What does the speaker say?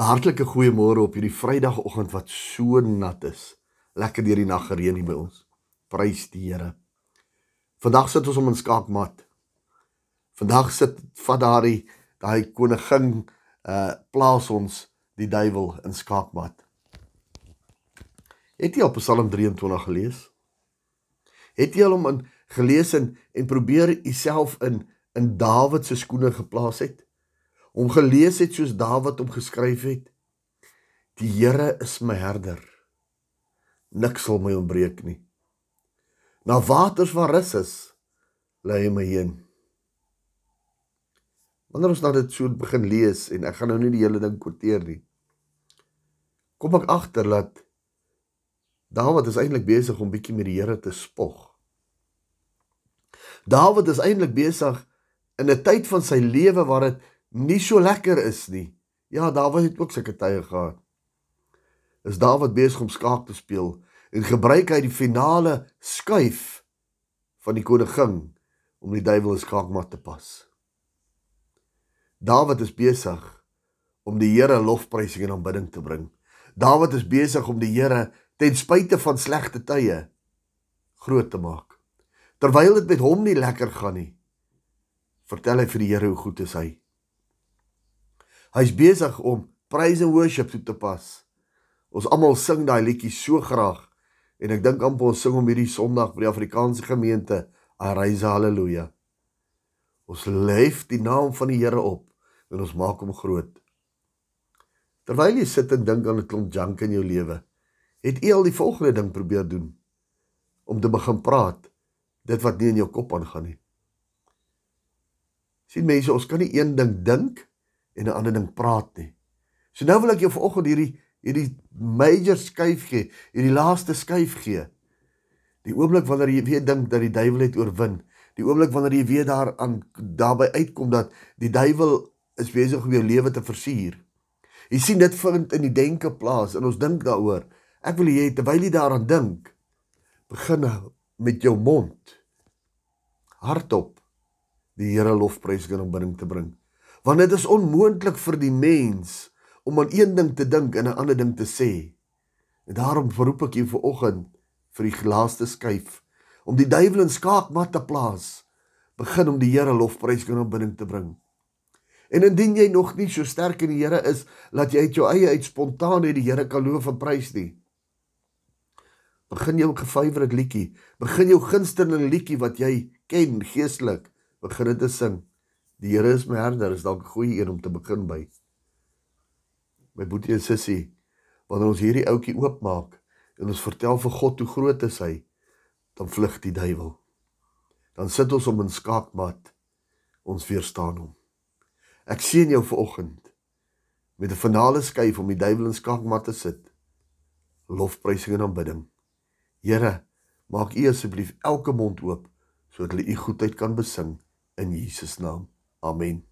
'n Hartlike goeiemôre op hierdie Vrydagoggend wat so nat is. Lekker deur die nag gereën hier by ons. Prys die Here. Vandag sit ons om 'n skaakmat. Vandag sit vat daai daai koningin uh plaas ons die duiwel in skaakmat. Het jy al Psalm 23 gelees? Het jy al hom in gelees en, en probeer jouself in in Dawid se skoene geplaas het? Om gelees het soos Dawid hom geskryf het: Die Here is my herder. Niks sal my ontbreek nie. Na waters waar rus is, lei hy my heen. Wanneer ons nou dit so begin lees en ek gaan nou nie die hele ding kwoteer nie. Kom ek agter dat Dawid is eintlik besig om bietjie met die Here te spog. Dawid is eintlik besig in 'n tyd van sy lewe waar dit nie so lekker is nie. Ja, Dawid het ook sulke tye gehad. Is Dawid besig om skaak te speel en gebruik hy die finale skuif van die koningin om die duiwel in skaakmat te pas. Dawid is besig om die Here lofprysing en aanbidding te bring. Dawid is besig om die Here ten spyte van slegte tye groot te maak. Terwyl dit met hom nie lekker gaan nie, vertel hy vir die Here hoe goed is hy. Hy's besig om praise and worship toe te pas. Ons almal sing daai liedjie so graag en ek dink amper ons sing hom hierdie Sondag by die Afrikaanse gemeente, Arise Hallelujah. Ons lef die naam van die Here op en ons maak hom groot. Terwyl jy sit en dink aan 'n klomp junk in jou lewe, het jy al die volgende ding probeer doen om te begin praat dit wat nie in jou kop aangaan nie. Sien mense, ons kan nie een ding dink en 'n ander ding praat nie. So nou wil ek jou vanoggend hierdie hierdie major skuif gee, hierdie laaste skuif gee. Die oomblik wanneer jy weer dink dat die duiwel het oorwin, die oomblik wanneer jy weer daaraan daarby uitkom dat die duiwel is besig om jou lewe te versuur. Jy sien dit vind in die denke plaas en ons dink daaroor. Ek wil jy terwyl jy daaraan dink, begin met jou mond hardop die Here lofprys en aanbidding te bring want dit is onmoontlik vir die mens om aan een ding te dink en 'n ander ding te sê. En daarom verroep ek jou vir oggend vir die laaste skuif om die duiwel in skaakmat te plaas. Begin om die Here lofprys en aanbidding te bring. En indien jy nog nie so sterk in die Here is, laat jy uit jou eie uit spontaan net die Here kan loof en prys nie. Begin jou gefavourite liedjie, begin jou gunsteling liedjie wat jy ken geestelik, begin dit te sing. Die Here is my herder, is dalk 'n goeie een om te begin by. My boetie en sussie, wanneer ons hierdie ouetjie oopmaak en ons vertel vir God hoe groot is hy, dan vlug die duiwel. Dan sit ons om in skaakmat. Ons weerstaan hom. Ek sien jou vanoggend met 'n finale skuif om die duiwel in skaakmat te sit. Lofprysing en aanbidding. Here, maak U asseblief elke mond oop sodat hulle U goedheid kan besing in Jesus naam. Amen.